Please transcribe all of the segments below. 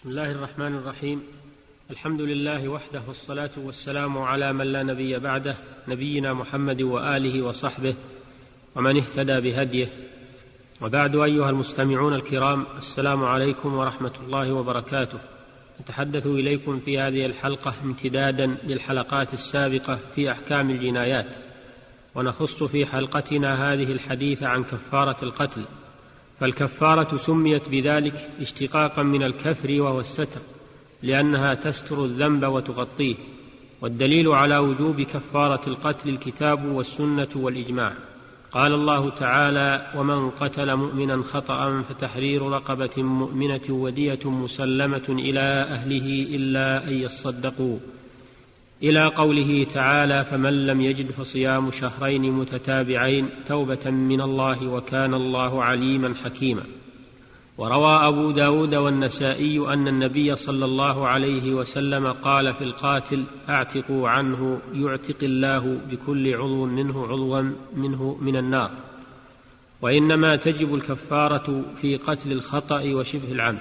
بسم الله الرحمن الرحيم. الحمد لله وحده والصلاة والسلام على من لا نبي بعده نبينا محمد وآله وصحبه ومن اهتدى بهديه. وبعد أيها المستمعون الكرام السلام عليكم ورحمة الله وبركاته. نتحدث إليكم في هذه الحلقة امتدادا للحلقات السابقة في أحكام الجنايات. ونخص في حلقتنا هذه الحديث عن كفارة القتل. فالكفارة سميت بذلك اشتقاقا من الكفر وهو الستر لأنها تستر الذنب وتغطيه والدليل على وجوب كفارة القتل الكتاب والسنة والإجماع. قال الله تعالى ومن قتل مؤمنا خطأ فتحرير رقبة مؤمنة ودية مسلمة إلى أهله إلا أن يصدقوا إلى قوله تعالى فمن لم يجد فصيام شهرين متتابعين توبة من الله وكان الله عليما حكيما. وروى أبو داود والنسائي أن النبي صلى الله عليه وسلم قال في القاتل أعتقوا عنه يعتق الله بكل عضو منه عضوا منه من النار. وإنما تجب الكفارة في قتل الخطأ وشبه العمد.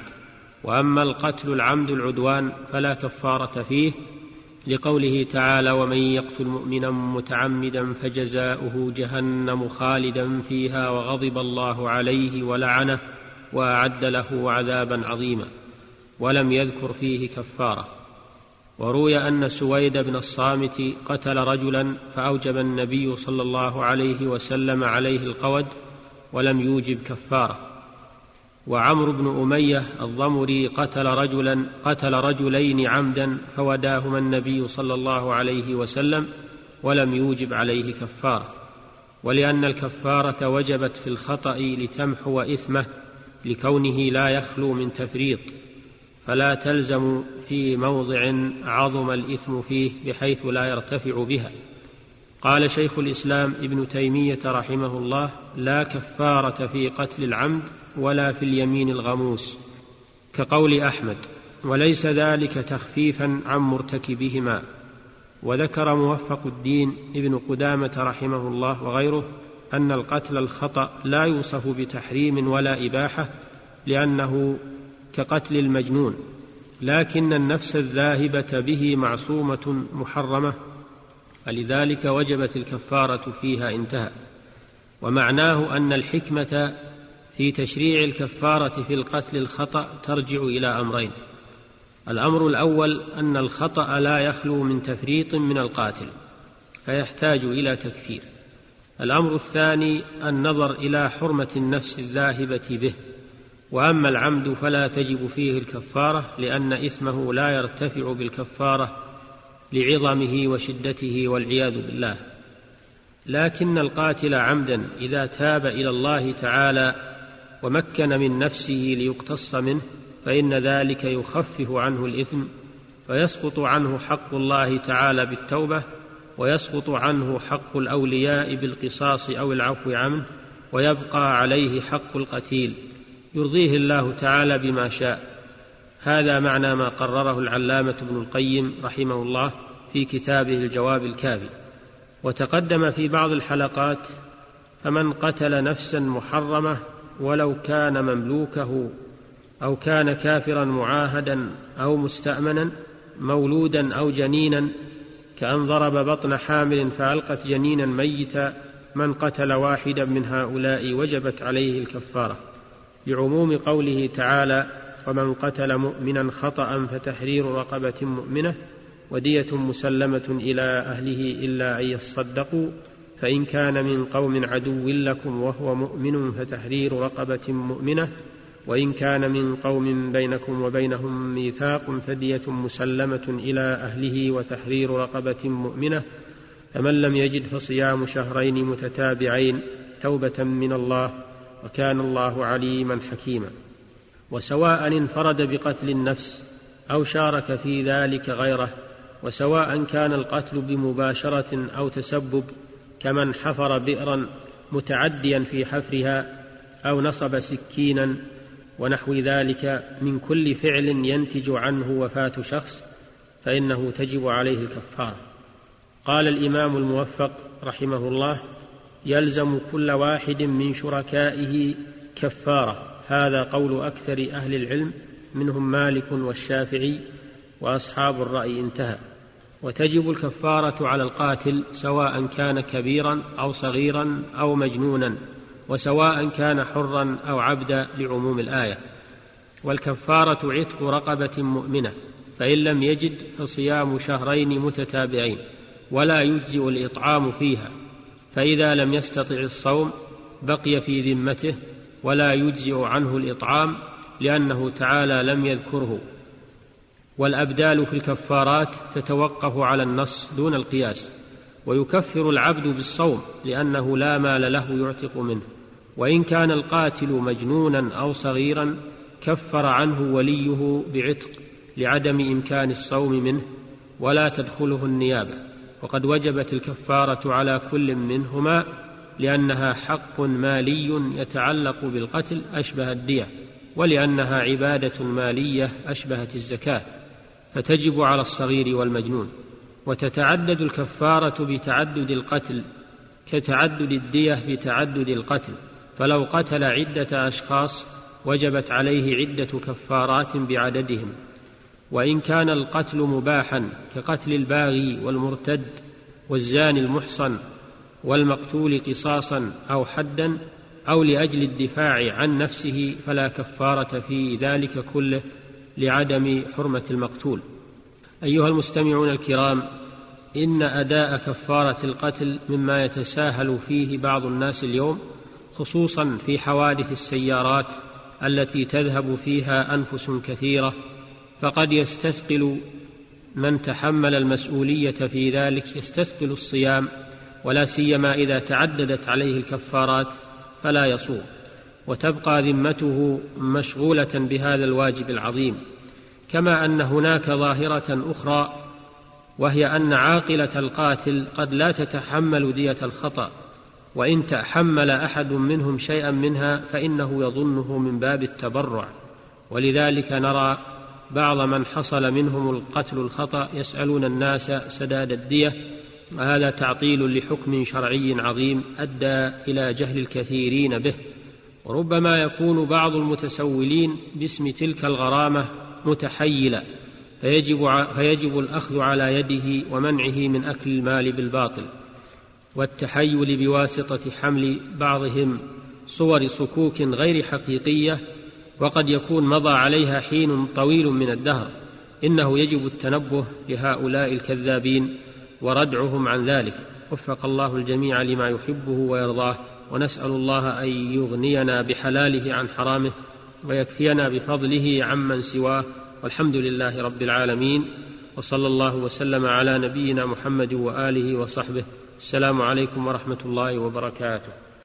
وأما القتل العمد العدوان فلا كفارة فيه لقوله تعالى ومن يقتل مؤمنا متعمدا فجزاؤه جهنم خالدا فيها وغضب الله عليه ولعنه وأعد له عذابا عظيما ولم يذكر فيه كفاره وروي أن سويد بن الصامت قتل رجلا فأوجب النبي صلى الله عليه وسلم عليه القود ولم يوجب كفارة وعمرو بن أمية الضمري قتل رجلا قتل رجلين عمدا فوداهما النبي صلى الله عليه وسلم ولم يوجب عليه كفارة. ولأن الكفارة وجبت في الخطأ لتمحو إثمه لكونه لا يخلو من تفريط. فلا تلزم في موضع عظم الإثم فيه بحيث لا يرتفع بها. قال شيخ الإسلام ابن تيمية رحمه الله لا كفارة في قتل العمد ولا في اليمين الغموس كقول أحمد وليس ذلك تخفيفا عن مرتكبهما. وذكر موفق الدين ابن قدامة رحمه الله وغيره أن القتل الخطأ لا يوصف بتحريم ولا إباحة لأنه كقتل المجنون لكن النفس الذاهبة به معصومة محرمة فلذلك وجبت الكفارة فيها انتهى. ومعناه أن الحكمة في تشريع الكفارة في القتل الخطأ ترجع إلى أمرين. الأمر الأول أن الخطأ لا يخلو من تفريط من القاتل فيحتاج إلى تكفير. الأمر الثاني النظر إلى حرمة النفس الذاهبة به. وأما العمد فلا تجب فيه الكفارة لأن إثمه لا يرتفع بالكفارة لعظمه وشدته والعياذ بالله. لكن القاتل عمدا إذا تاب إلى الله تعالى ومكن من نفسه ليقتص منه فإن ذلك يخفف عنه الإثم فيسقط عنه حق الله تعالى بالتوبة ويسقط عنه حق الأولياء بالقصاص أو العفو عنه ويبقى عليه حق القتيل. يرضيه الله تعالى بما شاء. هذا معنى ما قرره العلامة ابن القيم رحمه الله في كتابه الجواب الكافي وتقدم في بعض الحلقات فمن قتل نفسا محرمة ولو كان مملوكه أو كان كافرا معاهدا أو مستامنا مولودا أو جنينا كأن ضرب بطن حامل فألقت جنينا ميتا من قتل واحدا من هؤلاء وجبت عليه الكفارة. لعموم قوله تعالى ومن قتل مؤمنا خطأ فتحرير رقبة مؤمنة ودية مسلمة إلى أهله إلا أن يصدقوا فإن كان من قوم عدو لكم وهو مؤمن فتحرير رقبة مؤمنة وإن كان من قوم بينكم وبينهم ميثاق فدية مسلمة إلى أهله وتحرير رقبة مؤمنة فمن لم يجد فصيام شهرين متتابعين توبة من الله وكان الله عليما حكيما. وسواء انفرد بقتل النفس أو شارك في ذلك غيره وسواء كان القتل بمباشرة أو تسبب كمن حفر بئرا متعديا في حفرها أو نصب سكينا ونحو ذلك من كل فعل ينتج عنه وفاة شخص فإنه تجب عليه الكفارة. قال الإمام الموفق رحمه الله يلزم كل واحد من شركائه كفارة. هذا قول أكثر أهل العلم منهم مالك والشافعي وأصحاب الرأي انتهى. وتجب الكفارة على القاتل سواء كان كبيرا أو صغيرا أو مجنونا وسواء كان حرا أو عبدا لعموم الآية. والكفارة عتق رقبة مؤمنة فإن لم يجد فصيام شهرين متتابعين ولا يجزئ الإطعام فيها. فإذا لم يستطع الصوم بقي في ذمته ولا يجزئ عنه الإطعام لأنه تعالى لم يذكره. والأبدال في الكفارات تتوقف على النص دون القياس ويكفر العبد بالصوم لأنه لا مال له يعتق منه. وإن كان القاتل مجنونا أو صغيرا كفر عنه وليه بعتق لعدم إمكان الصوم منه ولا تدخله النيابة. وقد وجبت الكفارة على كل منهما لأنها حق مالي يتعلق بالقتل أشبه الدية ولأنها عبادة مالية أشبهت الزكاة فتجب على الصغير والمجنون وتتعدد الكفارة بتعدد القتل كتعدد الدية بتعدد القتل فلو قتل عدة أشخاص وجبت عليه عدة كفارات بعددهم وإن كان القتل مباحا كقتل الباغي والمرتد والزاني المحصن والمقتول قصاصا أو حدا أو لأجل الدفاع عن نفسه فلا كفارة في ذلك كله لعدم حرمة المقتول. أيها المستمعون الكرام إن أداء كفارة القتل مما يتساهل فيه بعض الناس اليوم خصوصا في حوادث السيارات التي تذهب فيها أنفس كثيرة فقد يستثقل من تحمل المسؤولية في ذلك يستثقل الصيام ولا سيما إذا تعددت عليه الكفارات فلا يصوم وتبقى ذمته مشغولة بهذا الواجب العظيم كما أن هناك ظاهرة أخرى وهي أن عاقلة القاتل قد لا تتحمل دية الخطأ وإن تحمل أحد منهم شيئا منها فإنه يظنه من باب التبرع ولذلك نرى بعض من حصل منهم القتل الخطأ يسألون الناس سداد الدية وهذا تعطيل لحكم شرعي عظيم أدى إلى جهل الكثيرين به وربما يكون بعض المتسولين باسم تلك الغرامة متحيلا فيجب, فيجب الأخذ على يده ومنعه من أكل المال بالباطل والتحيل بواسطة حمل بعضهم صور صكوك غير حقيقية وقد يكون مضى عليها حين طويل من الدهر إنه يجب التنبه لهؤلاء الكذابين. وردعهم عن ذلك. وفق الله الجميع لما يحبه ويرضاه. ونسأل الله أن يغنينا بحلاله عن حرامه ويكفينا بفضله عمن سواه. والحمد لله رب العالمين. وصلى الله وسلم على نبينا محمد وآله وصحبه. السلام عليكم ورحمة الله وبركاته.